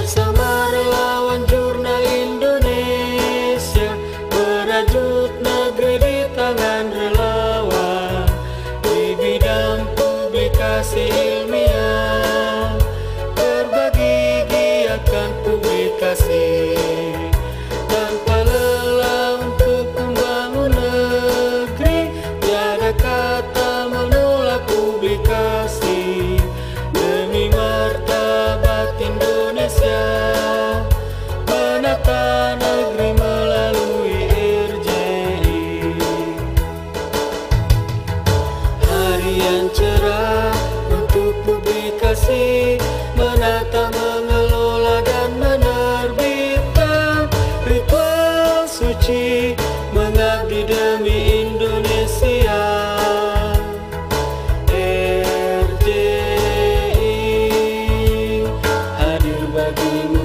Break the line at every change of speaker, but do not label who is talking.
bersama relawan Jurnal Indonesia merajut negeri di tangan relawan. Di bidang publikasi Yang cerah untuk publikasi menata mengelola dan menerbitkan ritual suci mengabdi demi Indonesia. RJI hadir bagimu.